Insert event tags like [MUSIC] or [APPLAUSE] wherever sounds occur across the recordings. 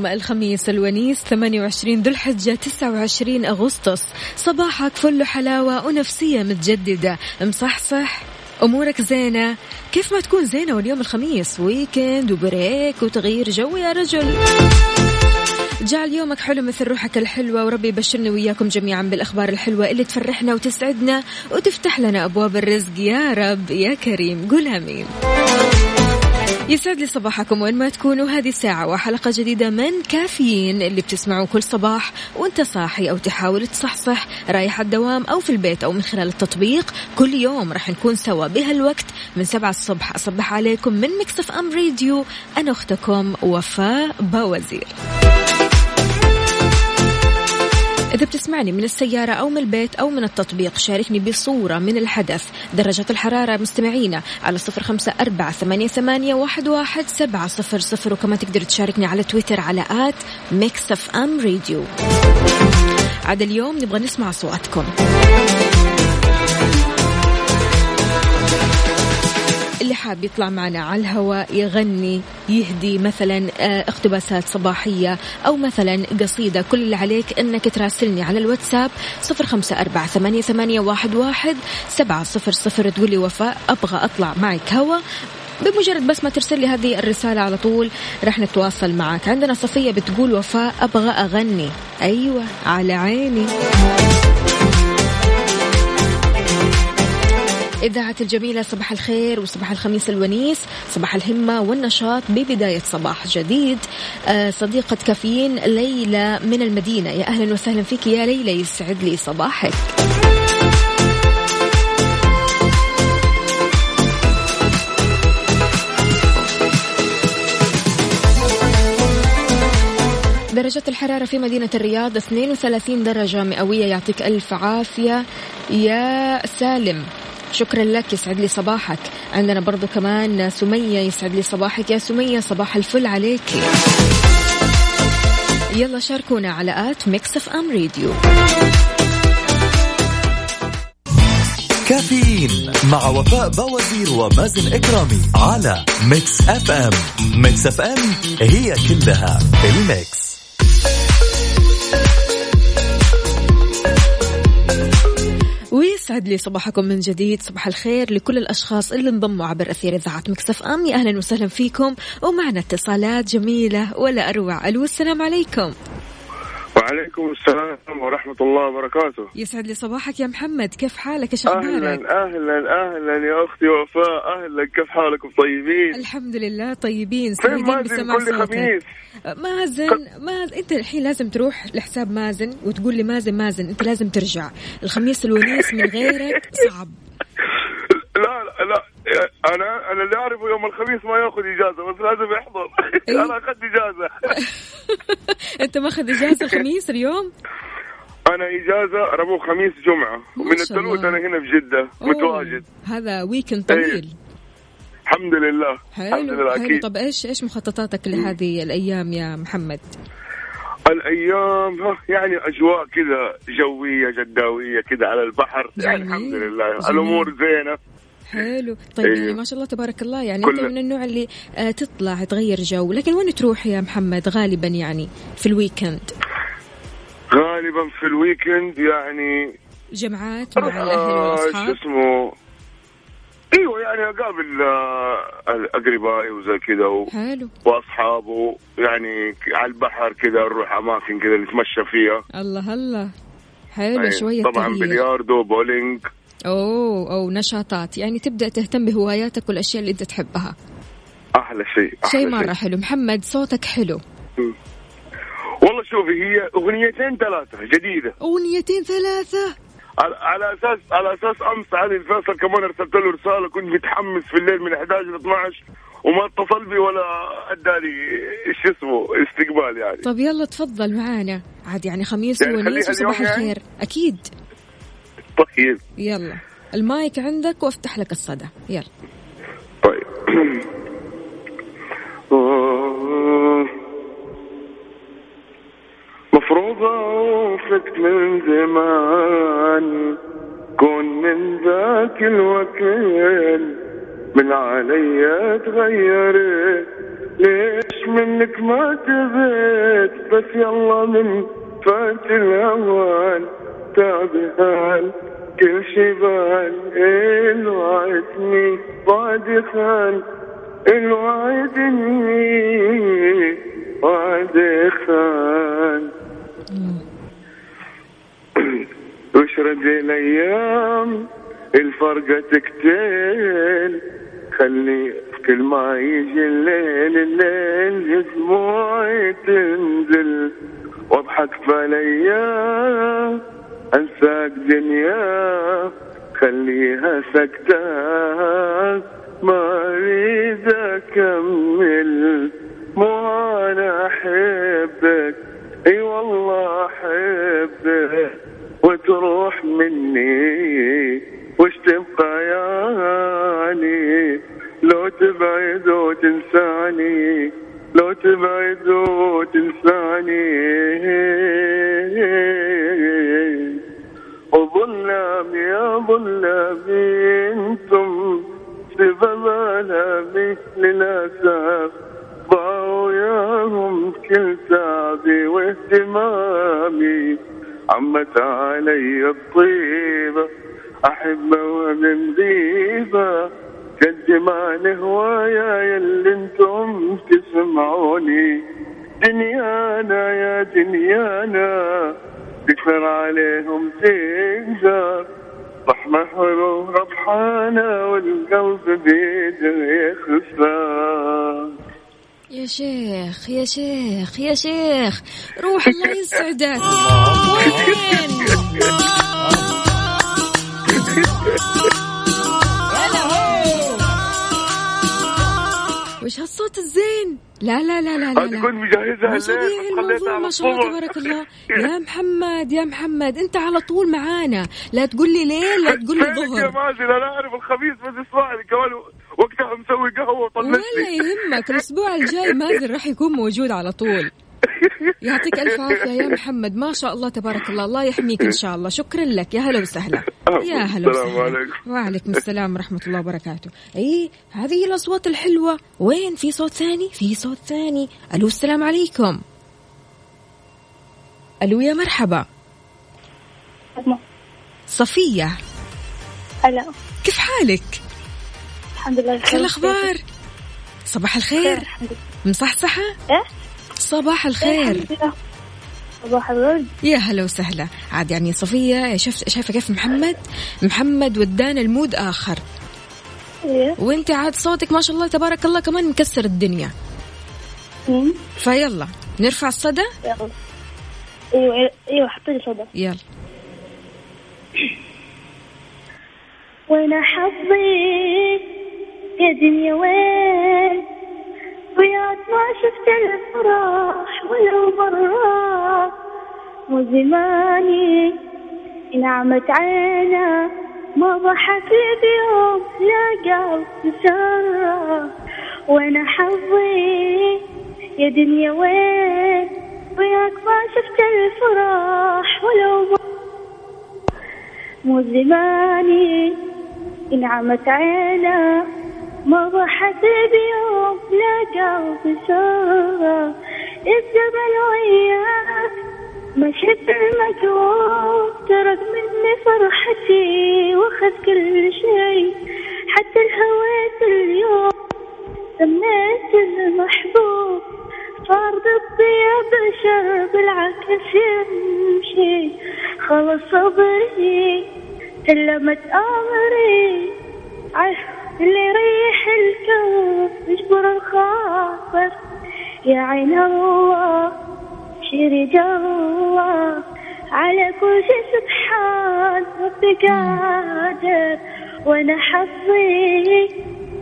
اليوم الخميس الونيس 28 ذو الحجة 29 أغسطس. صباحك فل حلاوة ونفسية متجددة. مصحصح أمورك زينة. كيف ما تكون زينة واليوم الخميس؟ weekend و break وتغيير جو يا رجل. جعل يومك حلو مثل روحك الحلوة وربي يبشرنا وياكم جميعا بالأخبار الحلوة اللي تفرحنا وتسعدنا وتفتح لنا أبواب الرزق. يا رب يا كريم. قول آمين. يسعد لي صباحكم وين ما تكونوا. هذه ساعة وحلقة جديدة من كافيين اللي بتسمعوا كل صباح وانت صاحي أو تحاول تصحصح رايح الدوام أو في البيت أو من خلال التطبيق. كل يوم راح نكون سوا بهالوقت من سبعة الصبح. أصبح عليكم من Mix FM Radio. أنا أختكم وفاء بوازير إذا بتسمعني من السيارة أو من البيت أو من التطبيق شاركني بصورة من الحدث. درجة الحرارة مستمعينا على صفر خمسة أربعة ثمانية, ثمانية واحد, واحد سبعة صفر صفر. وكمان تقدر تشاركني على تويتر على at Mix FM Radio عاد اليوم نبغى نسمع أصواتكم. اللي حاب يطلع معنا على الهواء يغني يهدي مثلا آه، اقتباسات صباحية أو مثلا قصيدة. كل اللي عليك أنك تراسلني على الواتساب صفر خمسة أربعة ثمانية, ثمانية واحد, واحد سبعة صفر صفر. تقولي وفاء أبغى أطلع معك هوا. بمجرد بس ما ترسل لي هذه الرسالة على طول رح نتواصل معك. عندنا صفية بتقول وفاء أبغى أغني. أيوة على عيني. إذاعة الجميلة صباح الخير وصباح الخميس الونيس صباح الهمة والنشاط ببداية صباح جديد. آه، صديقة كافيين ليلى من المدينة. يا أهلا وسهلا فيك يا ليلى يسعد لي صباحك. درجة الحرارة في مدينة الرياض 32 درجة مئوية يعطيك ألف عافية. يا سالم. شكرا لك يسعد لي صباحك. عندنا برضو كمان سمية يسعد لي صباحك. يا سمية صباح الفل عليك. يلا شاركونا على at Mix FM Radio. كافيين مع وفاء بوازير ومازن إكرامي على Mix FM. Mix FM هي كلها ال mix. ويسعد لي صباحكم من جديد صباح الخير لكل الأشخاص اللي انضموا عبر أثير إذاعة مكسف أم. أهلا وسهلا فيكم ومعنا اتصالات جميلة ولا أروع. ألو السلام عليكم. وعليكم السلام ورحمة الله وبركاته. يسعد لي صباحك يا محمد. كيف حالك إيش أخبارك؟ أهلا أهلا أهلا يا أختي وفاء أهلا كيف حالكم طيبين؟ الحمد لله طيبين. سعيدين بسماع صوتك. خميس؟ مازن مازن أنت الحين لازم تروح لحساب مازن وتقول لي مازن مازن أنت لازم ترجع. الخميس الونيس من غيرك صعب. لا لا لا أنا أنا اللي أعرفه يوم الخميس ما يأخذ إجازة بس لازم يحضر. إيه؟ أنا أخذت إجازة. [LAUGHS] أنت ماخذ إجازة الخميس اليوم؟ أنا إجازة ربو خميس جمعة. ما من الثلوث. أنا هنا في جدة أوه، متواجد. هذا ويكند طويل. الحمد لله. الحمد حلو لله حلو. أكيد. طب إيش إيش مخططاتك لهذه الأيام يا محمد؟ الأيام يعني أجواء كذا جوية جداوية كذا على البحر. يعني الحمد لله. جميل. الأمور زينة. حلو. طيب إيه. يعني ما شاء الله تبارك الله يعني كل- انت من النوع اللي آه تطلع تغير جو لكن وين تروح يا محمد غالبا يعني في ال weekend غالبا في ال weekend يعني جمعات مع الأهل آه، شو والأصحاب؟ اسمه؟ إيوه يعني أقابل آه، أقربائي وزي كذا و... حلو. وأصحابه يعني على البحر كذا نروح أماكن كذا نتمشى فيها. الله هلا حلو أي، شوية طبعا بلياردو بولينج. أوه أو نشاطات. يعني تبدأ تهتم بهواياتك والأشياء اللي أنت تحبها. أحلى شيء أحلى شيء مرة حلو. محمد صوتك حلو. والله شوفي هي أغنيتين ثلاثة جديدة. أغنيتين ثلاثة؟ على- على أساس على أساس أمس علي الفيصل كمان ارسلت له رسالة كنت متحمس في الليل من 11 ل 12 وما اتصل بي ولا اداني إيش اسمه استقبال يعني. طب يلا تفضل معانا. عاد يعني خميس يعني ونيس وصباح يعني؟ الخير. أكيد. طيب يلا. المايك عندك وافتح لك الصدى. يلا. طيب. مفروض اوصلك من زمان كون من ذاك الوكيل من علي تغيرت. ليش منك ما تبيت؟ بس يلا من فات الاوان تعبان كل شي بان الوعدني بعد خان الوعدني بعد خان وشرد الأيام الفرقة تكتل. خلي كل ما يجي الليل الليل دموعي تنزل. واضحك بالايام أنساك دنيا خليها سكتة ما أريد أكمل مو أنا أحبك. أي والله أحبك. وتروح مني وش تبقى يعني لو تبعد وتنساني لو تبعد وتنساني. ظلام أنتم سبب الامي للأسف. ضاعوا ياهم كل تعبي واهتمامي. عمت علي الطيبة أحبه ومن غيبة قد ما نهوايا يلي أنتم تسمعوني. دنيانا يا دنيانا تكثر عليهم تقدر رحمة حلو ربحانة والقلب بيده يخسر يا شيخ يا شيخ يا شيخ روح الله يسعدك. وين؟ وش هالصوت الزين؟ لا لا لا لا لا. كنت مجهزها مش طبيعي الموضوع ما شاء الله. تبارك الله. [LAUGHS] يا محمد يا محمد انت على طول معانا. لا تقول لي ليل لا تقول لي فينك يا ظهر. مازن؟ أنا أعرف الخميس بس إسمعني. كمان وقتها مسوي قهوة ولا وطلعتني يهمك. الأسبوع الجاي مازن راح يكون موجود على طول. [LAUGHS] يعطيك ألف عافية يا محمد. ما شاء الله تبارك الله. الله يحميك إن شاء الله. شكرا لك. يا هلا وسهلا. يا هلا السلام وسهلا. عليكم. وعليكم [LAUGHS] السلام ورحمة الله وبركاته. إي هذه هي الأصوات الحلوة. وين؟ في صوت ثاني؟ في صوت ثاني. ألو السلام عليكم. ألو يا مرحبا. صفية. هلا. كيف حالك؟ الحمد لله شو الاخبار صباح الخير. الحمد لله. مصحصحة؟ إيه؟ صباح الخير. الحمد لله. صباح الورد. يا هلا وسهلا. عاد يعني صفية شفت شايفة كيف محمد؟ محمد ودانا المود آخر. إيه. وانت عاد صوتك ما شاء الله تبارك الله كمان مكسر الدنيا. مم. فيلا نرفع الصدى؟ يلا. أيوه أيوه حطي لي صدى. يلا. وأنا حظي يا دنيا وين؟ وياك ما شفت الفرح ولو مرة مو زماني نعمت عينا ما ضحك لي بيوم لا قلب سرة وأنا حظي يا دنيا وين؟ وياك ما شفت الفرح ولو مرة مو زماني انعمت عينا بيوم لا قلب سرة الزمن وياك مشيت المكروه ترك مني فرحتي واخذ كل شي حتى الهويت اليوم سميت المحبوب. صار ضدي يا بشر بالعكس يمشي. خلص صبري. سلمت أمري. اللي يريح الكون يجبر الخاطر يا عين الله شريج الله على كل شيء سبحان ربي قادر. وأنا حظي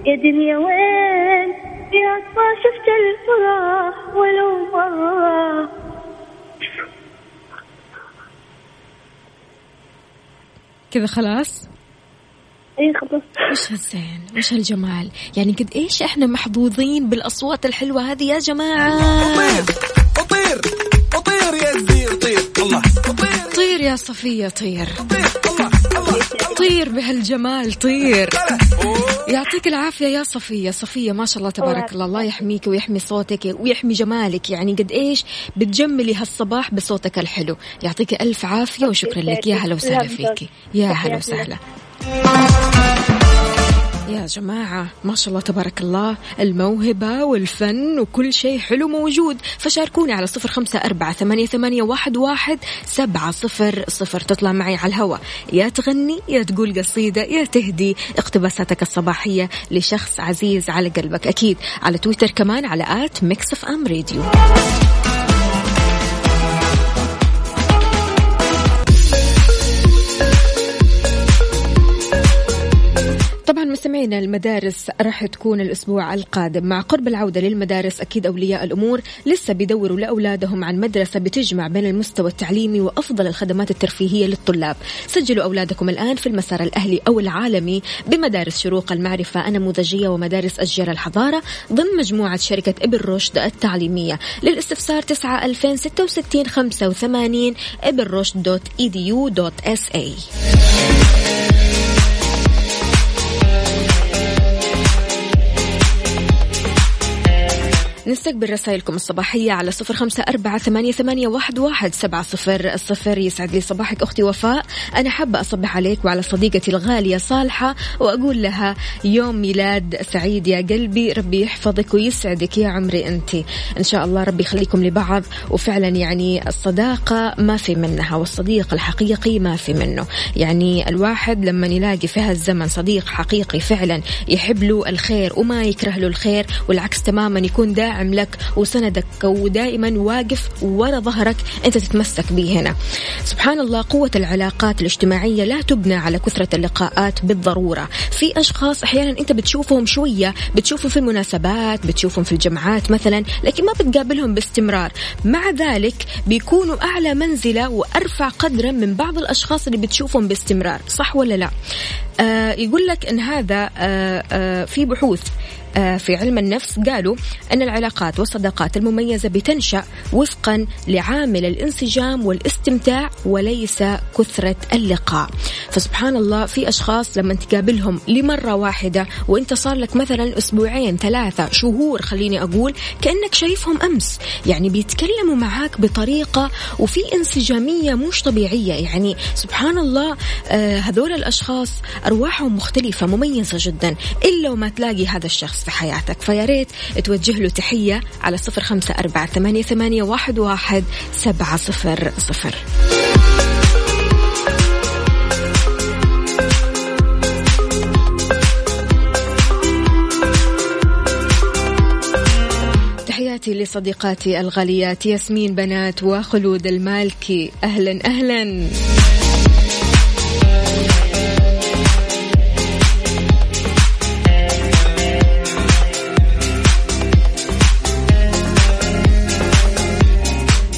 يا دنيا وين؟ يا ما شفت الفرح ولو مرة كذا خلاص؟ اي خلاص. وش هالزين وش هالجمال؟ يعني قد إيش إحنا محظوظين بالأصوات الحلوة هذه يا جماعة؟ طير طير يا زير طير الله. طير طير يا صفية طير. طير بهالجمال طير. يعطيك العافية يا صفية. صفية ما شاء الله تبارك الله الله. يحميك ويحمي صوتك ويحمي جمالك. يعني قد إيش بتجملي هالصباح بصوتك الحلو. يعطيك ألف عافية وشكرا لك. يا هلا وسهلا فيكي. يا هلا وسهلا. يا جماعة ما شاء الله تبارك الله الموهبة والفن وكل شيء حلو موجود. فشاركوني على صفر خمسة أربعة ثمانية, ثمانية واحد, واحد سبعة صفر صفر. تطلع معي على الهواء يا تغني يا تقول قصيدة يا تهدي اقتباساتك الصباحية لشخص عزيز على قلبك. أكيد على تويتر كمان على at Mix FM Radio. مستمعينا المدارس راح تكون الأسبوع القادم. مع قرب العودة للمدارس أكيد أولياء الأمور لسه بيدوروا لأولادهم عن مدرسة بتجمع بين المستوى التعليمي وأفضل الخدمات الترفيهية للطلاب. سجلوا أولادكم الآن في المسار الأهلي أو العالمي بمدارس شروق المعرفة. النموذجيه ومدارس أشجار الحضارة ضمن مجموعة شركة ابن رشد التعليمية. للاستفسار 9 2066 85 ابن رشد dot edu dot sa. نستقبل رسائلكم الصباحية على صفر خمسة أربعة ثمانية, ثمانية واحد, واحد سبعة صفر الصفر يسعد لي صباحك أختي وفاء. أنا حابة أصبح عليك وعلى صديقتي الغالية صالحة وأقول لها يوم ميلاد سعيد يا قلبي ربي يحفظك ويسعدك يا عمري أنت. إن شاء الله ربي يخليكم لبعض وفعلا يعني الصداقة ما في منها والصديق الحقيقي ما في منه. يعني الواحد لما يلاقي في هالزمن صديق حقيقي فعلا يحب له الخير وما يكره له الخير والعكس تماما يكون داعم لك وسندك ودائما واقف ورا ظهرك أنت تتمسك به هنا. سبحان الله قوة العلاقات الاجتماعية لا تبنى على كثرة اللقاءات بالضرورة. في أشخاص أحيانا أنت بتشوفهم شوية بتشوفهم في المناسبات بتشوفهم في الجمعات مثلا لكن ما بتقابلهم باستمرار. مع ذلك بيكونوا أعلى منزلة وأرفع قدرا من بعض الأشخاص اللي بتشوفهم باستمرار. صح ولا لا؟ آه يقول لك أن هذا آه آه في بحوث. في علم النفس قالوا أن العلاقات والصداقات المميزة بتنشأ وفقا لعامل الانسجام والاستمتاع وليس كثرة اللقاء. فسبحان الله في أشخاص لما تقابلهم لمرة واحدة وإنت صار لك مثلا أسبوعين ثلاثة شهور خليني أقول كأنك شايفهم أمس. يعني بيتكلموا معاك بطريقة وفي انسجامية مش طبيعية. يعني سبحان الله آه، هذول الأشخاص أرواحهم مختلفة مميزة جدا. إلا وما تلاقي هذا الشخص. في حياتك. فيا ريت توجه له تحية على صفر خمسة أربعة ثمانية, ثمانية واحد, واحد سبعة صفر صفر. تحياتي لصديقاتي الغاليات ياسمين بنات وخلود المالكي. أهلا أهلا.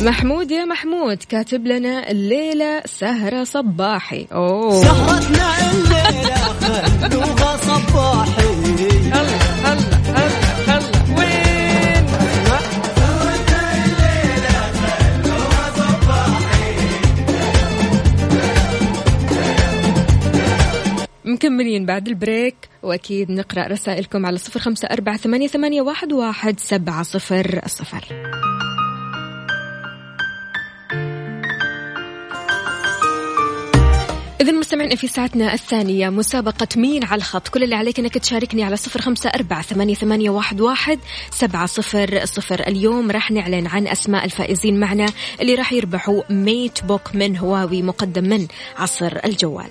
محمود يا محمود كاتب لنا الليلة سهرة صباحي. أوه. سهرتنا الليلة خلوها صباحي. هلا هلا هلا هلا. وين؟ مكملين بعد البريك وأكيد نقرأ رسائلكم على صفر خمسة أربعة ثمانية, واحد سبعة صفر صفر. إذا مستمعين في ساعتنا الثانية مسابقة مين على الخط. كل اللي عليك أنك تشاركني على صفر خمسة أربعة ثمانية, ثمانية واحد, واحد سبعة صفر صفر. اليوم راح نعلن عن أسماء الفائزين معنا اللي راح يربحوا ميت بوك من هواوي مقدم من عصر الجوال.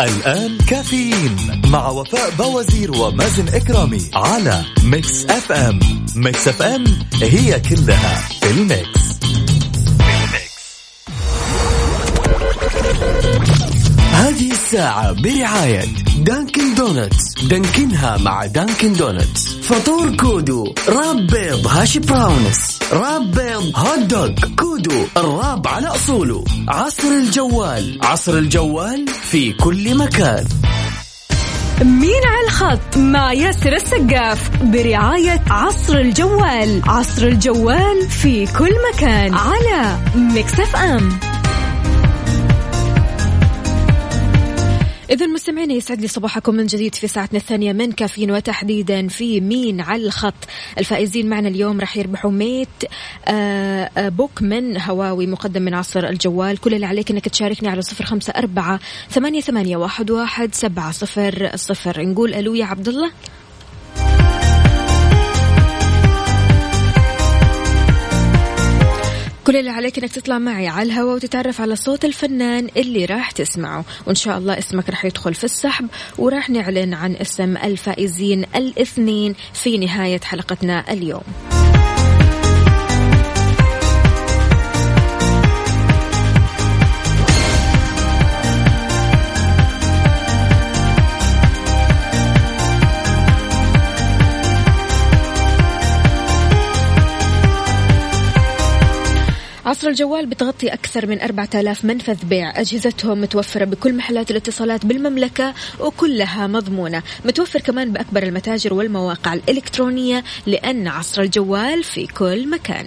الآن كافيين مع وفاء بوازير ومازن إكرامي على Mix FM. Mix FM هي كلها في ال mix. هذه الساعة برعاية Dunkin' Donuts. دانكنها مع Dunkin' Donuts. فطور كودو wrap بيض hash browns. wrap بيض hot dog كودو ال wrap على أصوله. عصر الجوال. عصر الجوال في كل مكان. مين على الخط؟ مع ياسر السقاف برعاية عصر الجوال. عصر الجوال في كل مكان على Mix FM. إذا مستمعينا يسعد لي صباحكم من جديد في ساعتنا الثانية من كافيين وتحديدا في مين على الخط. الفائزين معنا اليوم راح يربحوا Mate آه، آه، Book من هواوي مقدم من عصر الجوال. كل اللي عليك إنك تشاركني على صفر خمسة أربعة ثمانية, واحد سبعة صفر صفر. نقول ألو يا عبد الله. كل اللي عليك إنك تطلع معي على الهواء وتتعرف على صوت الفنان اللي راح تسمعه. وإن شاء الله اسمك راح يدخل في السحب وراح نعلن عن اسم الفائزين الاثنين في نهاية حلقتنا اليوم. عصر الجوال بتغطي أكثر من 4000 منفذ بيع. أجهزتهم متوفرة بكل محلات الاتصالات بالمملكة وكلها مضمونة. متوفر كمان بأكبر المتاجر والمواقع الإلكترونية لأن عصر الجوال في كل مكان.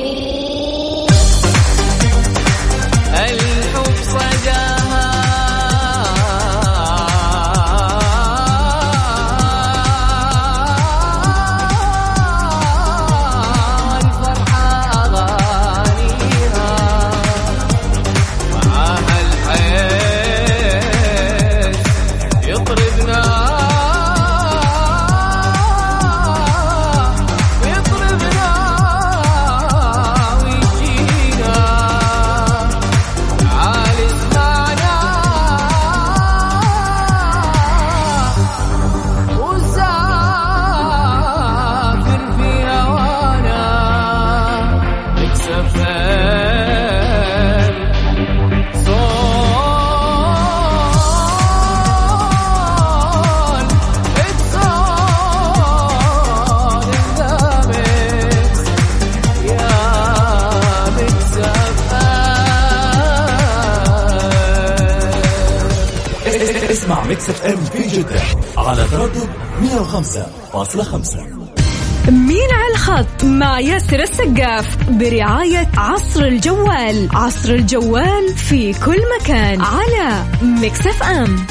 مين على الخط مع ياسر السقاف برعاية عصر الجوال. عصر الجوال في كل مكان على Mix FM.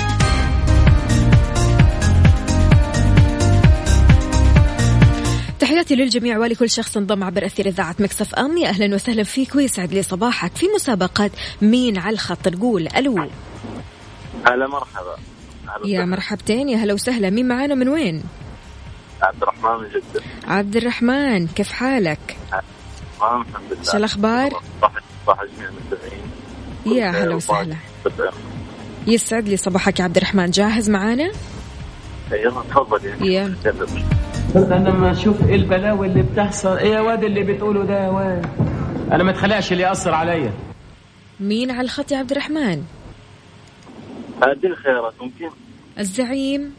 تحياتي تحياتي للجميع ولكل شخص انضم عبر أثير إذاعة Mix FM. يا أهلا وسهلا فيك ويسعد لي صباحك في مسابقة مين على الخط. نقول ألو. هلا مرحبا. هلا يا. مرحبتين يا هلا وسهلا. مين معانا من وين؟ عبد الرحمن من جدة عبد الرحمن كيف حالك؟ تمام الحمد لله. شو الأخبار؟ صح صح جميع المستمعين يا هلا وسهلا. يسعد لي صباحك يا عبد الرحمن جاهز معانا؟ يلا تفضل. يعني. أنا لما أشوف إيه البلاوي اللي بتحصل. إيه يا واد اللي بتقوله ده يا واد؟ أنا ما اتخلقش اللي يأثر عليا. مين على الخط يا عبد الرحمن هذه الخيارات ممكن؟ الزعيم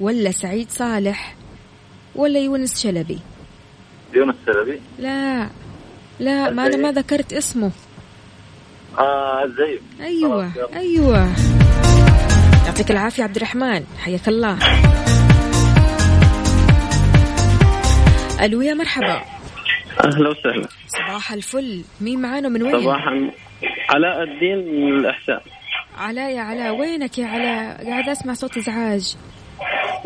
ولا سعيد صالح؟ ولا يونس شلبي؟ يونس سلبي لا. لا ما أنا ما ذكرت اسمه. آه الزيب يلا. أيوة. يعطيك العافية عبد الرحمن. حياك الله. ألو يا مرحبا. أهلا وسهلا. صباح الفل. مين معانا؟ من وين؟ صباحا علاء الدين من الأحساء. علاء يا علاء وينك يا علاء؟ قاعد أسمع صوت إزعاج.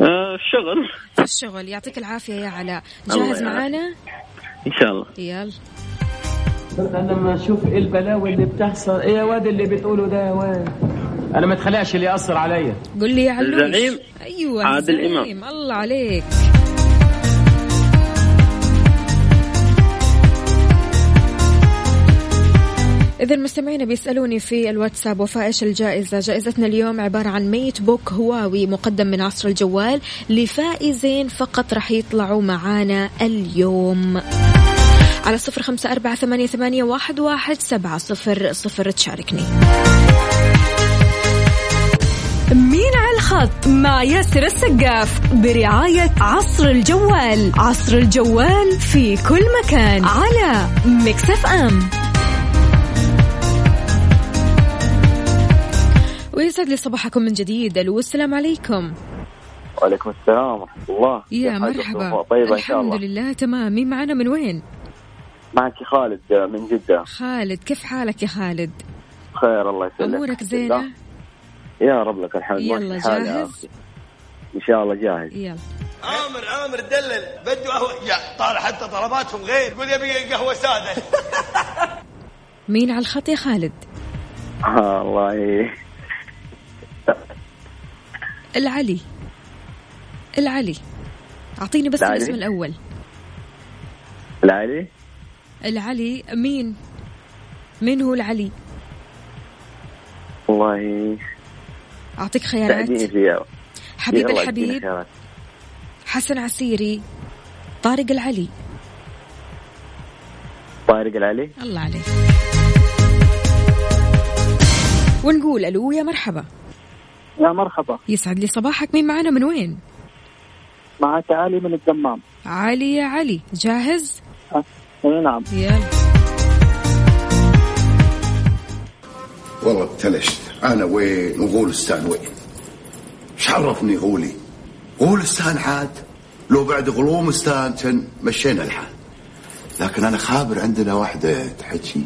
آه الشغل. في الشغل. يعطيك العافية يا علاء. جاهز. معانا؟ إن شاء الله. يلا. أنا لما أشوف إيه البلاوي اللي بتحصل. إيه يا واد اللي بتقوله ده يا واد؟ أنا ما اتخلقش اللي يأثر عليا. قل لي يا علوش. الزعيم أيوة عادل الزعيم. الله عليك. إذا المستمعين بيسألوني في الواتساب وفاء إيش الجائزة؟ جائزتنا اليوم عبارة عن MateBook Huawei مقدم من عصر الجوال لفائزين فقط رح يطلعوا معانا اليوم. على صفر خمسة أربعة ثمانية, ثمانية واحد, واحد سبعة صفر صفر تشاركني مين على الخط مع ياسر السقاف برعاية عصر الجوال عصر الجوال في كل مكان على Mix FM ويسعد لي صباحكم من جديد ألو السلام عليكم. وعليكم السلام ورحمة الله. يا مرحبا. شاء الحمد الله لله تمام. مين معنا من وين؟ معك خالد من جدة. خالد كيف حالك يا خالد؟ خير الله يسلمك. أمورك زينة. يا رب لك الحمد. يلا جاهز؟ إن شاء الله جاهز. يلا. عامر عامر دلل. بده قهوه يا طالع حتى طلباتهم غير. يقول يبي قهوة سادة. مين على الخط يا خالد؟ آه الله العلي. العلي. أعطيني بس العلي؟ الاسم الأول. العلي؟ العلي مين؟ مين هو العلي؟ والله. أعطيك خيارات. حبيب الحبيب. حسن عسيري طارق العلي. طارق العلي؟ الله عليك. ونقول ألو يا مرحبا. يا مرحبا. يسعد لي صباحك. مين معنا؟ من وين؟ معك علي من الدمام. علي يا علي. جاهز؟ أي نعم. يلا. والله ابتلشت أنا وين؟ وغولستان وين؟ إيش عرفني غولي غولستان عاد. لو بعد غلومستان كان مشينا الحال. لكن أنا خابر عندنا واحدة تحكي.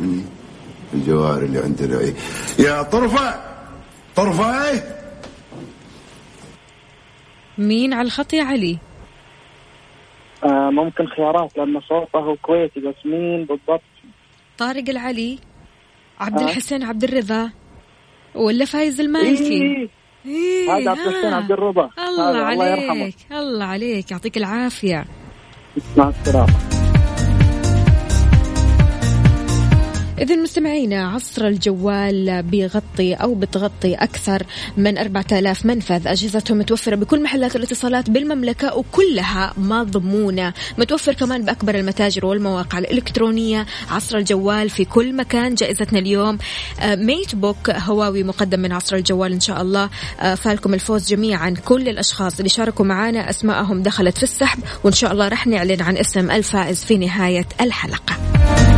مني؟ الجوار اللي عندنا. إيه. يا طرفه طرفه إيه؟ مين على الخط يا علي آه ممكن خيارات لأن صوته كويتي بس مين بالضبط طارق العلي عبد آه. الحسين عبد الرضا ولا فايز المالكي إيه. إيه هذا عبد الحسين. عبد الرضا الله هذا الله يرحمه عليك الله عليك يعطيك العافية مع السلامة إذا مستمعينا عصر الجوال بيغطي أو بتغطي أكثر من 4000 منفذ. أجهزتهم متوفرة بكل محلات الاتصالات بالمملكة وكلها مضمونة. متوفر كمان بأكبر المتاجر والمواقع الإلكترونية. عصر الجوال في كل مكان. جائزتنا اليوم آه، MateBook Huawei مقدم من عصر الجوال إن شاء الله. آه، فالكم الفوز جميعا. كل الأشخاص اللي شاركوا معنا أسماءهم دخلت في السحب. وإن شاء الله رح نعلن عن اسم الفائز في نهاية الحلقة.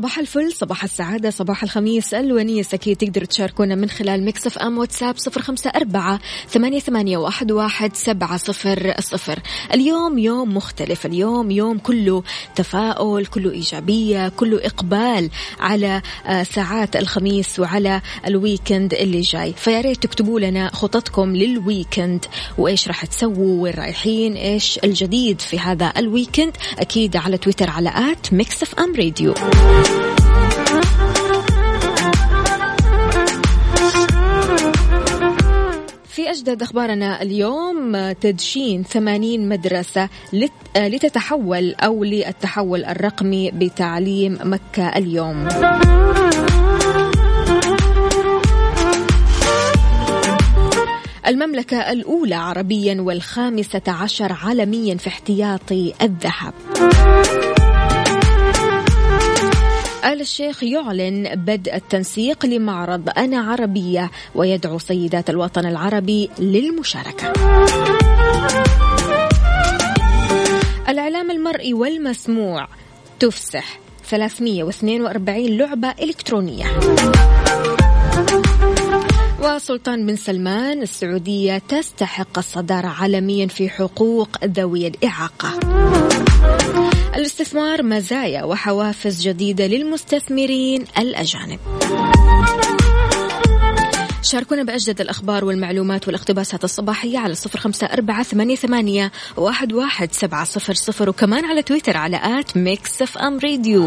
صباح الفل صباح السعادة صباح الخميس الونيس أكيد تقدروا تشاركونا من خلال Mix FM واتساب صفر خمسة أربعة ثمانية, ثمانية واحد, واحد سبعة صفر صفر. اليوم يوم مختلف اليوم يوم كله تفاؤل كله إيجابية كله إقبال على آه، ساعات الخميس وعلى ال weekend اللي جاي. فيا ريت تكتبوا لنا خططكم لل weekend وإيش راح تسووا وين رايحين إيش الجديد في هذا ال weekend. أكيد على تويتر على at Mix FM Radio. أجدد أخبارنا اليوم تدشين 80 مدرسة لتتحول أو للتحول الرقمي بتعليم مكة اليوم. المملكة الأولى عربيا والخامسة عشر عالميا في احتياطي الذهب آل الشيخ يعلن بدء التنسيق لمعرض أنا عربية ويدعو سيدات الوطن العربي للمشاركة. الإعلام المرئي والمسموع تفسح. 342 لعبة إلكترونية. وسلطان بن سلمان السعودية تستحق الصدارة عالميا في حقوق ذوي الإعاقة. الاستثمار مزايا وحوافز جديدة للمستثمرين الأجانب. شاركونا بأجدد الأخبار والمعلومات والاقتباسات الصباحية على صفر خمسة أربعة ثمانية, واحد, واحد سبعة صفر صفر وكمان على تويتر على at Mix FM Radio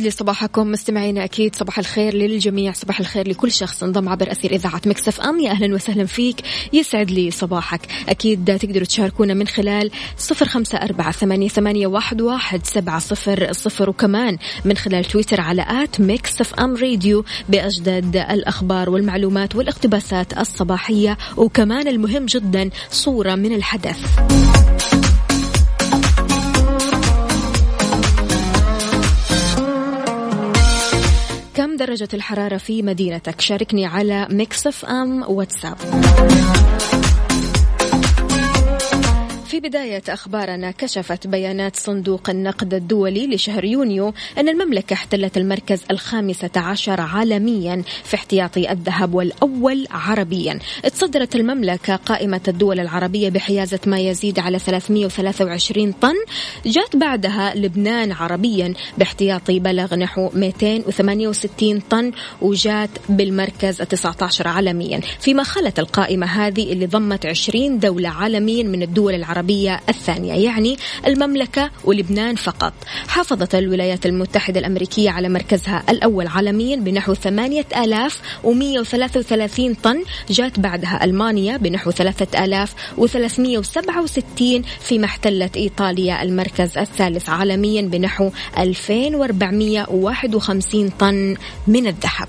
ويسعد لي صباحكم مستمعينا أكيد صباح الخير للجميع صباح الخير لكل شخص انضم عبر أثير إذاعة Mix FM. يا أهلا وسهلا فيك يسعد لي صباحك. أكيد تقدروا تشاركونا من خلال صفر خمسة أربعة ثمانية, ثمانية واحد, واحد سبعة صفر صفر. وكمان من خلال تويتر على at Mix FM Radio بأجدد الأخبار والمعلومات والاقتباسات الصباحية. وكمان المهم جدا صورة من الحدث. درجة الحرارة في مدينتك. شاركني على ميكسف أم واتساب. في بداية أخبارنا كشفت بيانات صندوق النقد الدولي لشهر يونيو أن المملكة احتلت المركز الخامسة عشر عالميا في احتياطي الذهب والأول عربيا. تصدرت المملكة قائمة الدول العربية بحيازة ما يزيد على 323 طن. جاءت بعدها لبنان عربيا باحتياطي بلغ نحو 268 طن وجات بالمركز 19 عالميا. فيما خلت القائمة هذه اللي ضمت 20 دولة عالميا من الدول العربية الثانية يعني المملكة ولبنان فقط. حافظت الولايات المتحدة الأمريكية على مركزها الأول عالميا بنحو 8133 طن جاءت بعدها ألمانيا بنحو 3367 فيما احتلت إيطاليا المركز الثالث عالميا بنحو 2451 طن من الذهب.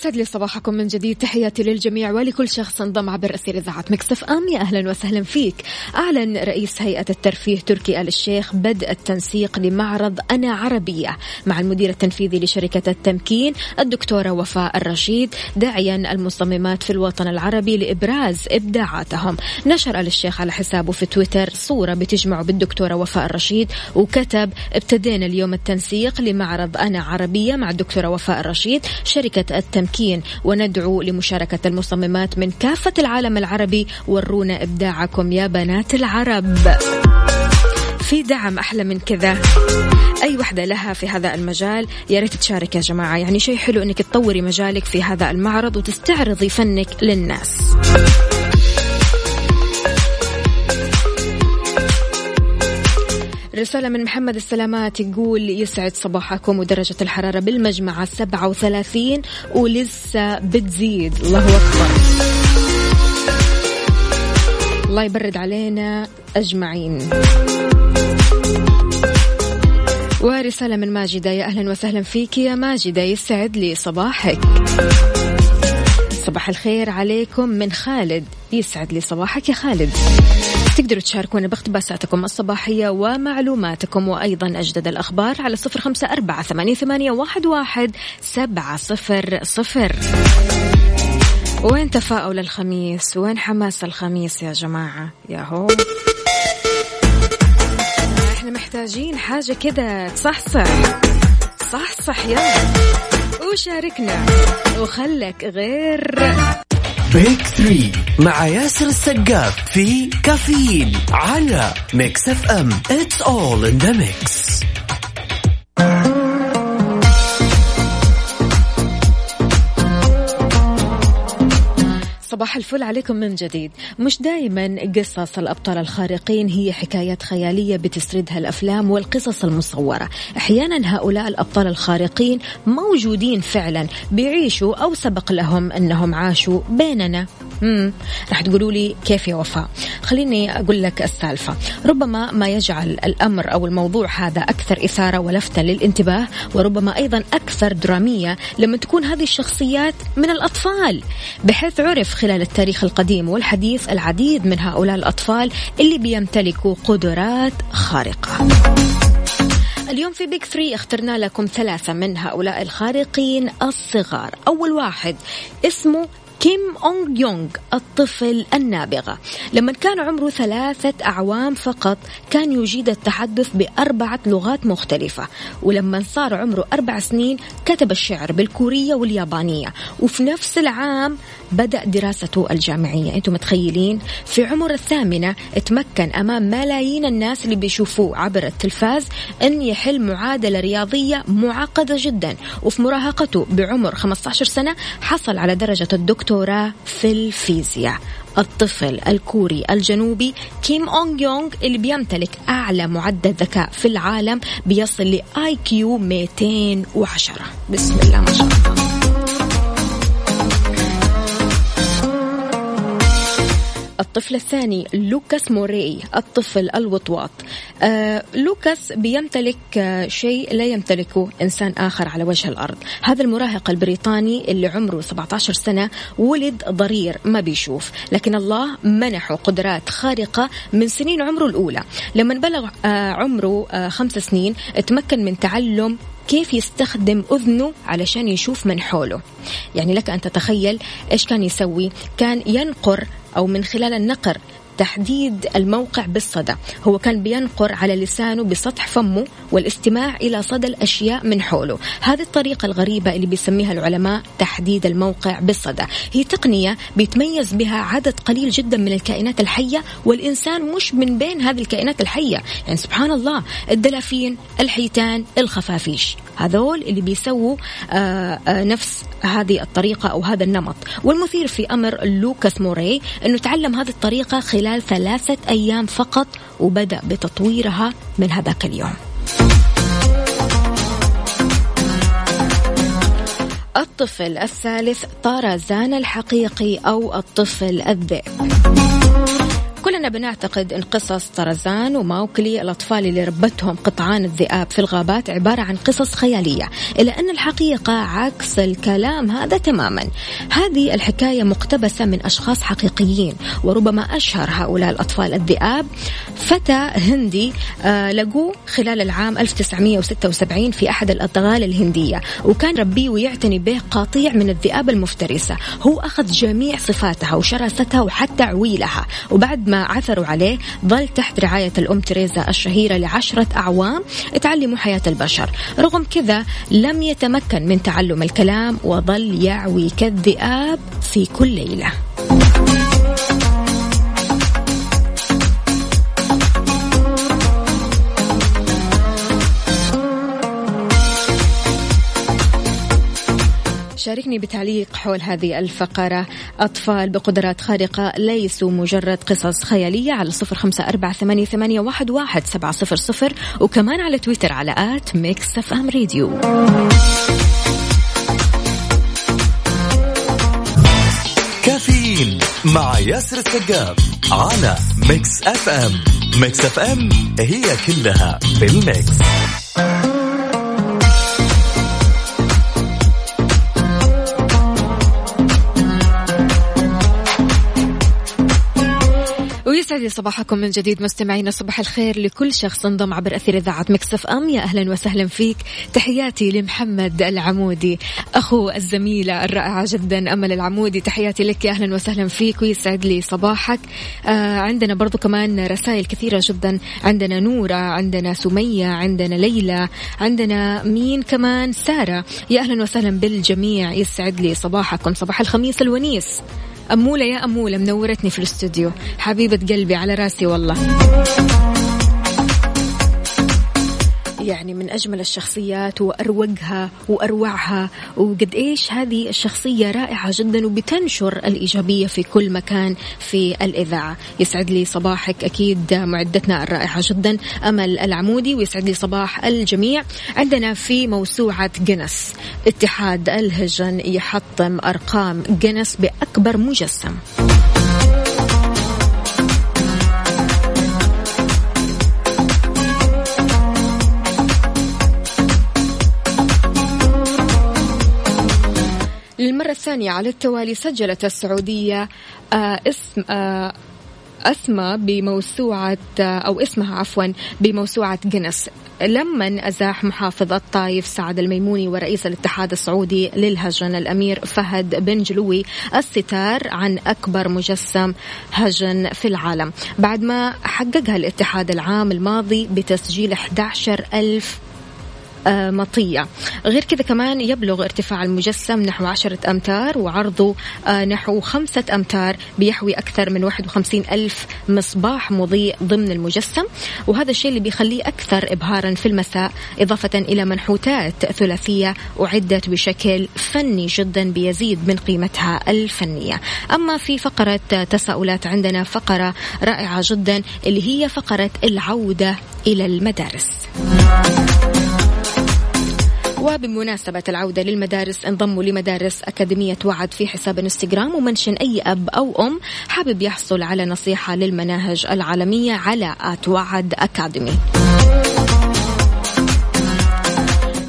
يسعد لي صباحكم من جديد. تحياتي للجميع ولكل شخص انضم عبر أسير إذاعة مكسف أم. يا أهلا وسهلا فيك. أعلن رئيس هيئة الترفيه تركي آل الشيخ بدء التنسيق لمعرض أنا عربية مع المدير التنفيذي لشركة التمكين الدكتورة وفاء الرشيد داعيا المصممات في الوطن العربي لإبراز إبداعاتهم. نشر آل الشيخ على حسابه في تويتر صورة بتجمع بالدكتورة وفاء الرشيد وكتب ابتدينا اليوم التنسيق لمعرض أنا عربية مع الدكتورة وفاء الرشيد. شركة التمكين وندعو لمشاركة المصممات من كافة العالم العربي ورونا إبداعكم يا بنات العرب. في دعم أحلى من كذا. أي وحدة لها في هذا المجال؟ يا ريت تشارك يا جماعة. يعني شيء حلو أنك تطوري مجالك في هذا المعرض وتستعرضي فنك للناس. رسالة من محمد السلامات يقول يسعد صباحكم ودرجة الحرارة بالمجمعة 37 ولسه بتزيد. الله أكبر. الله يبرد علينا أجمعين. ورسالة من ماجدة يا أهلا وسهلا فيك يا ماجدة يسعد لي صباحك. صباح الخير عليكم من خالد يسعد لي صباحك يا خالد. تقدروا تشاركونا باقتباساتكم الصباحية ومعلوماتكم وأيضا أجدد الأخبار على صفر خمسة أربعة ثمانية واحد سبعة صفر صفر. وين تفاؤل الخميس؟ وين حماس الخميس يا جماعة؟ يا هو إحنا محتاجين حاجة كذا تصحصح. صحصح يلا وشاركنا. وخلك غير. Break three مع ياسر السقاف في كافيين على Mix FM. It's all in the mix صباح الفل عليكم من جديد. مش دائما قصص الأبطال الخارقين هي حكايات خيالية بتسردها الأفلام والقصص المصورة. أحيانا هؤلاء الأبطال الخارقين موجودين فعلا بيعيشوا أو سبق لهم أنهم عاشوا بيننا. مم. رح تقولوا لي كيف يا وفاء؟ خليني أقول لك السالفة. ربما ما يجعل الأمر أو الموضوع هذا أكثر إثارة ولفتة للانتباه وربما أيضا أكثر درامية لما تكون هذه الشخصيات من الأطفال. بحيث عرف خلال التاريخ القديم والحديث العديد من هؤلاء الأطفال اللي بيمتلكوا قدرات خارقة. اليوم في بيك ثري اخترنا لكم ثلاثة من هؤلاء الخارقين الصغار. أول واحد اسمه كيم أونغ يونغ الطفل النابغة. لما كان عمره ثلاثة أعوام فقط كان يجيد التحدث بأربعة لغات مختلفة. ولما صار عمره أربع سنين كتب الشعر بالكورية واليابانية. وفي نفس العام بدأ دراسته الجامعية. أنتم متخيلين؟ في عمر الثامنة تمكن أمام ملايين الناس اللي بيشوفوه عبر التلفاز أن يحل معادلة رياضية معقدة جدا. وفي مراهقته بعمر 15 سنة حصل على درجة الدكتوراه في الفيزياء. الطفل الكوري الجنوبي كيم أونغ يونغ اللي بيمتلك أعلى معدل ذكاء في العالم بيصل ل IQ 210 بسم الله ما شاء الله. الطفل الثاني لوكاس موري الطفل الوطواط. آه لوكاس بيمتلك آه شيء لا يمتلكه إنسان آخر على وجه الأرض. هذا المراهق البريطاني اللي عمره 17 سنة ولد ضرير ما بيشوف. لكن الله منحه قدرات خارقة من سنين عمره الأولى. لما بلغ آه عمره خمس سنين تمكن من تعلم كيف يستخدم أذنه علشان يشوف من حوله. يعني لك أن تتخيل إيش كان يسوي. كان ينقر أو من خلال النقر تحديد الموقع بالصدى. هو كان بينقر على لسانه بسطح فمه والاستماع إلى صدى الأشياء من حوله. هذه الطريقة الغريبة اللي بيسميها العلماء تحديد الموقع بالصدى. هي تقنية بيتميز بها عدد قليل جدا من الكائنات الحية والإنسان مش من بين هذه الكائنات الحية. يعني سبحان الله الدلافين الحيتان الخفافيش. هذول اللي بيسووا آآ آآ نفس هذه الطريقة أو هذا النمط. والمثير في أمر لوكاس موري أنه تعلم هذه الطريقة خلال ثلاثة أيام فقط وبدأ بتطويرها من هذاك اليوم. الطفل الثالث طارزان الحقيقي أو الطفل الذئب. كلنا بنعتقد أن قصص طرزان وماوكلي الأطفال اللي ربتهم قطعان الذئاب في الغابات عبارة عن قصص خيالية إلا أن الحقيقة عكس الكلام هذا تماما. هذه الحكاية مقتبسة من أشخاص حقيقيين وربما أشهر هؤلاء الأطفال الذئاب. فتى هندي آه لقوه خلال العام 1976 في أحد الأطغال الهندية وكان ربيه ويعتني به قطيع من الذئاب المفترسة. هو أخذ جميع صفاتها وشراستها وحتى عويلها وبعد ما عثروا عليه ظل تحت رعاية الأم تريزا الشهيرة لعشرة أعوام. تعلموا حياة البشر. رغم كذا لم يتمكن من تعلم الكلام وظل يعوي كالذئاب في كل ليلة. شاركني بتعليق حول هذه الفقرة. أطفال بقدرات خارقة ليسوا مجرد قصص خيالية على صفر خمسة أربعة ثمانية, ثمانية واحد, واحد سبعة صفر صفر وكمان على تويتر على at Mix FM Radio Caffeine مع ياسر السقاف على Mix FM. Mix FM هي كلها في ال mix. ويسعد لي صباحكم من جديد مستمعينا صباح الخير لكل شخص انضم عبر أثير إذاعة Mix FM. يا أهلا وسهلا فيك. تحياتي لمحمد العمودي أخو الزميله الرائعه جدا أمل العمودي. تحياتي لك يا أهلا وسهلا فيك ويسعد لي صباحك. آه عندنا برضو كمان رسائل كثيرة جدا. عندنا نورة عندنا سمية عندنا ليلى عندنا مين كمان؟ سارة. يا أهلا وسهلا بالجميع. يسعد لي صباحكم. صباح الخميس الونيس. أمولة يا أمولة منورتني في الاستوديو. حبيبة قلبي على راسي والله. يعني من أجمل الشخصيات وأروقها وأروعها. وقد إيش هذه الشخصية رائعة جدا وبتنشر الإيجابية في كل مكان في الإذاعة. يسعد لي صباحك أكيد معدتنا الرائعة جدا. أمل العمودي ويسعد لي صباح الجميع. عندنا في موسوعة جنس. اتحاد الهجن يحطم أرقام جنس بأكبر مجسم. للمرة الثانية على التوالي سجلت السعودية آه اسم آه أسمى بموسوعة آه، أو اسمها عفوا بموسوعة جنس. لما أزاح محافظ الطايف سعد الميموني ورئيس الاتحاد السعودي للهجن الأمير فهد بن جلوي الستار عن أكبر مجسم هجن في العالم. بعد ما حققها الاتحاد العام الماضي بتسجيل 11 ألف مطية. غير كذا كمان يبلغ ارتفاع المجسم نحو عشرة أمتار وعرضه آه، نحو خمسة أمتار بيحوي أكثر من 51 ألف مصباح مضيء ضمن المجسم. وهذا الشيء اللي بيخليه أكثر إبهارا في المساء إضافة إلى منحوتات ثلاثية أعدت بشكل فني جدا بيزيد من قيمتها الفنية. أما في فقرة تساؤلات عندنا فقرة رائعة جدا اللي هي فقرة العودة إلى المدارس. وبمناسبة العودة للمدارس انضموا لمدارس أكاديمية وعد في حساب إنستغرام ومنشن أي أب أو أم حابب يحصل على نصيحة للمناهج العالمية على at وعد Academy.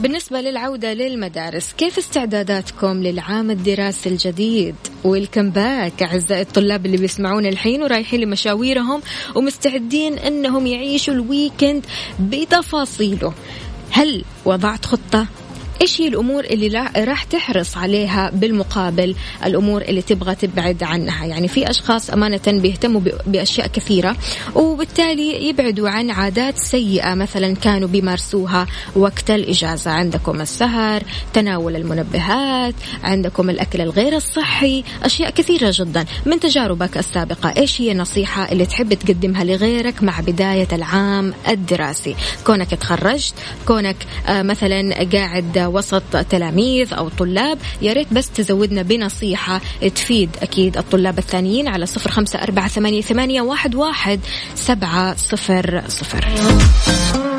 بالنسبة للعودة للمدارس كيف استعداداتكم للعام الدراسي الجديد؟ Welcome back أعزائي الطلاب اللي بيسمعون الحين ورايحين لمشاويرهم ومستعدين أنهم يعيشوا ال weekend بتفاصيله. هل وضعت خطة؟ إيش هي الأمور اللي راح تحرص عليها بالمقابل؟ الأمور اللي تبغى تبعد عنها. يعني في أشخاص أمانة بيهتموا بأشياء كثيرة وبالتالي يبعدوا عن عادات سيئة مثلا كانوا بيمارسوها وقت الإجازة. عندكم السهر تناول المنبهات عندكم الأكل الغير الصحي أشياء كثيرة جدا. من تجاربك السابقة إيش هي النصيحة اللي تحب تقدمها لغيرك مع بداية العام الدراسي؟ كونك تخرجت كونك آه، مثلا قاعد وسط تلاميذ أو طلاب يا ريت بس تزودنا بنصيحة تفيد أكيد الطلاب الثانيين على صفر خمسة أربعة ثمانية, ثمانية واحد, واحد سبعة صفر صفر.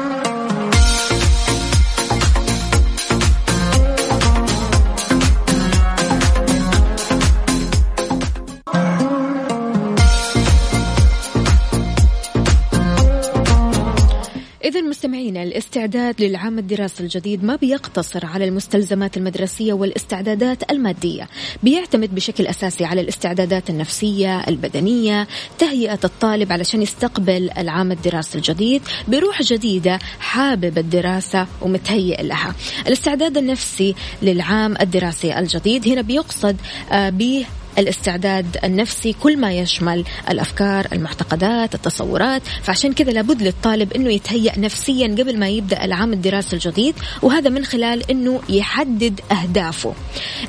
الاستعداد للعام الدراسي الجديد ما بيقتصر على المستلزمات المدرسية والاستعدادات المادية. بيعتمد بشكل أساسي على الاستعدادات النفسية البدنية تهيئة الطالب علشان يستقبل العام الدراسي الجديد. بروح جديدة حابب الدراسة ومتهيئ لها. الاستعداد النفسي للعام الدراسي الجديد هنا بيقصد آه، به الاستعداد النفسي كل ما يشمل الأفكار المعتقدات التصورات. فعشان كذا لابد للطالب إنه يتهيأ نفسيا قبل ما يبدأ العام الدراسي الجديد وهذا من خلال إنه يحدد أهدافه.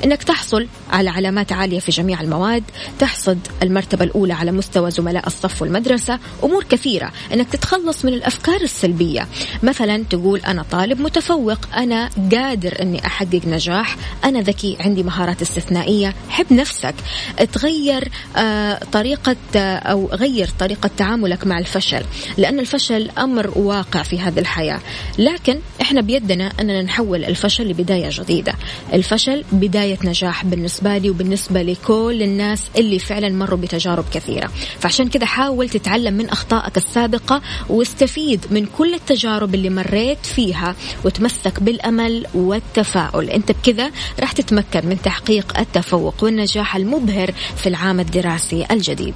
إنك تحصل على علامات عالية في جميع المواد تحصد المرتبة الأولى على مستوى زملاء الصف والمدرسة أمور كثيرة. إنك تتخلص من الأفكار السلبية. مثلا تقول أنا طالب متفوق أنا قادر إني أحقق نجاح أنا ذكي عندي مهارات استثنائية حب نفسك. تغير آه، طريقة آه، أو غير طريقة تعاملك مع الفشل لأن الفشل أمر واقع في هذه الحياة. لكن إحنا بيدنا أننا نحول الفشل لبداية جديدة. الفشل بداية نجاح بالنسبة لي وبالنسبة لكل الناس اللي فعلا مروا بتجارب كثيرة. فعشان كذا حاول تتعلم من أخطائك السابقة واستفيد من كل التجارب اللي مريت فيها وتمسك بالأمل والتفاؤل. أنت بكذا راح تتمكن من تحقيق التفوق والنجاح المبهر مبهر في العام الدراسي الجديد.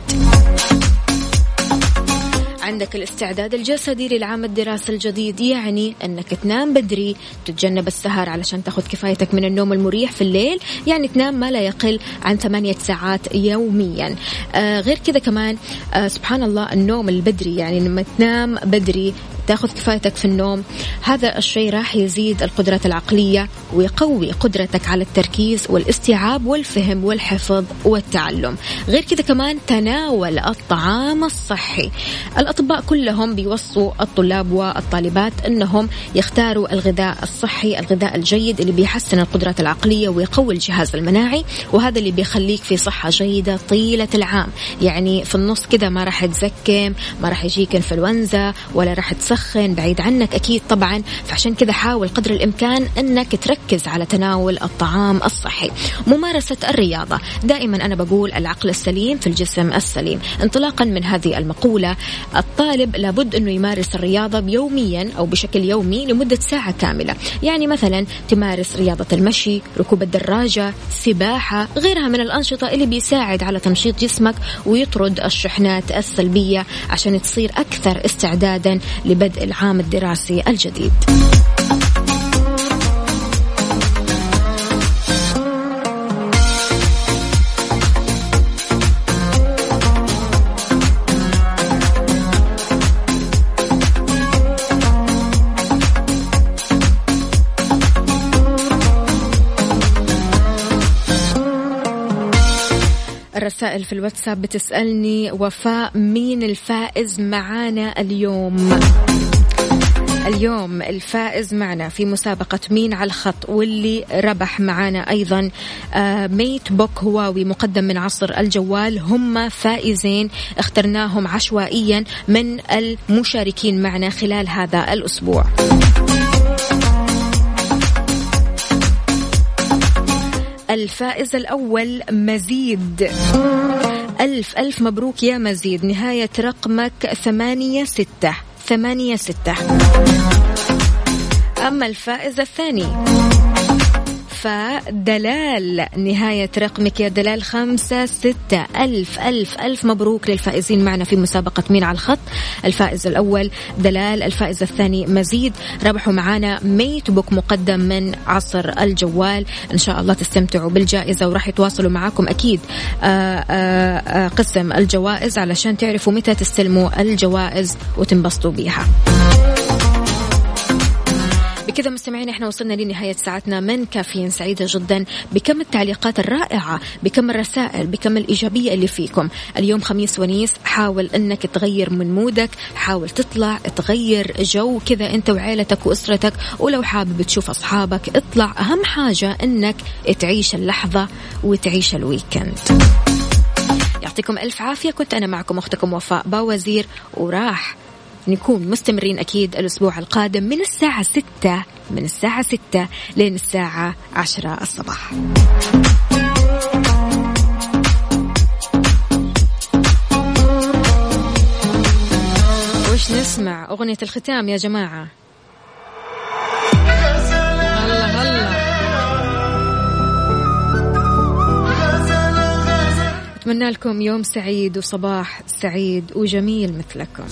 عندك الاستعداد الجسدي للعام الدراسي الجديد يعني إنك تنام بدري تتجنب السهر علشان تاخذ كفايتك من النوم المريح في الليل يعني تنام ما لا يقل عن ثمانية ساعات يوميا. آه غير كذا كمان آه سبحان الله النوم البدري يعني لما تنام بدري تاخذ كفايتك في النوم. هذا الشيء راح يزيد القدرات العقلية ويقوي قدرتك على التركيز والاستيعاب والفهم والحفظ والتعلم. غير كذا كمان تناول الطعام الصحي. الأطباء كلهم بيوصوا الطلاب والطالبات أنهم يختاروا الغذاء الصحي الغذاء الجيد اللي بيحسن القدرات العقلية ويقوي الجهاز المناعي وهذا اللي بيخليك في صحة جيدة طيلة العام. يعني في النص كذا ما راح تزكم ما راح يجيك إنفلونزا ولا راح تسخن تدخن بعيد عنك أكيد طبعا. فعشان كذا حاول قدر الإمكان أنك تركز على تناول الطعام الصحي. ممارسة الرياضة. دائما أنا بقول العقل السليم في الجسم السليم. انطلاقا من هذه المقولة الطالب لابد أنه يمارس الرياضة يوميا أو بشكل يومي لمدة ساعة كاملة. يعني مثلا تمارس رياضة المشي ركوب الدراجة سباحة غيرها من الأنشطة اللي بيساعد على تنشيط جسمك ويطرد الشحنات السلبية عشان تصير أكثر استعدادا لبدء بدء العام الدراسي الجديد. الرسائل في الواتساب بتسألني وفاء مين الفائز معانا اليوم؟ اليوم الفائز معنا في مسابقة مين على الخط واللي ربح معنا أيضا آه، ميت بوك هواوي مقدم من عصر الجوال. هم فائزين اخترناهم عشوائيا من المشاركين معنا خلال هذا الأسبوع. الفائز الأول مزيد. ألف ألف مبروك يا مزيد. نهاية رقمك ثمانية ستة. ثمانية ستة. أما الفائز الثاني. فدلال نهاية رقمك يا دلال خمسة ستة ألف ألف ألف. مبروك للفائزين معنا في مسابقة مين على الخط. الفائز الأول دلال الفائز الثاني مزيد. ربحوا معنا MateBook مقدم من عصر الجوال. إن شاء الله تستمتعوا بالجائزة وراح يتواصلوا معاكم أكيد. آآ آه، آآ آه، قسم الجوائز علشان تعرفوا متى تستلموا الجوائز وتنبسطوا بيها. بكذا مستمعين إحنا وصلنا لنهاية ساعتنا. من كافيين سعيدة جدا بكم التعليقات الرائعة بكم الرسائل بكم الإيجابية اللي فيكم. اليوم خميس ونيس حاول أنك تغير من mood ك حاول تطلع تغير جو كذا أنت وعيلتك وأسرتك. ولو حابب تشوف أصحابك اطلع. أهم حاجة أنك تعيش اللحظة وتعيش الويكند. يعطيكم ألف عافية. كنت أنا معكم أختكم وفاء باوزير وراح نكون مستمرين أكيد الأسبوع القادم من الساعة ستة من الساعة ستة لين الساعة 10 الصباح. وش نسمع؟ أغنية الختام يا جماعة. أتمنى لكم يوم سعيد وصباح سعيد وجميل مثلكم.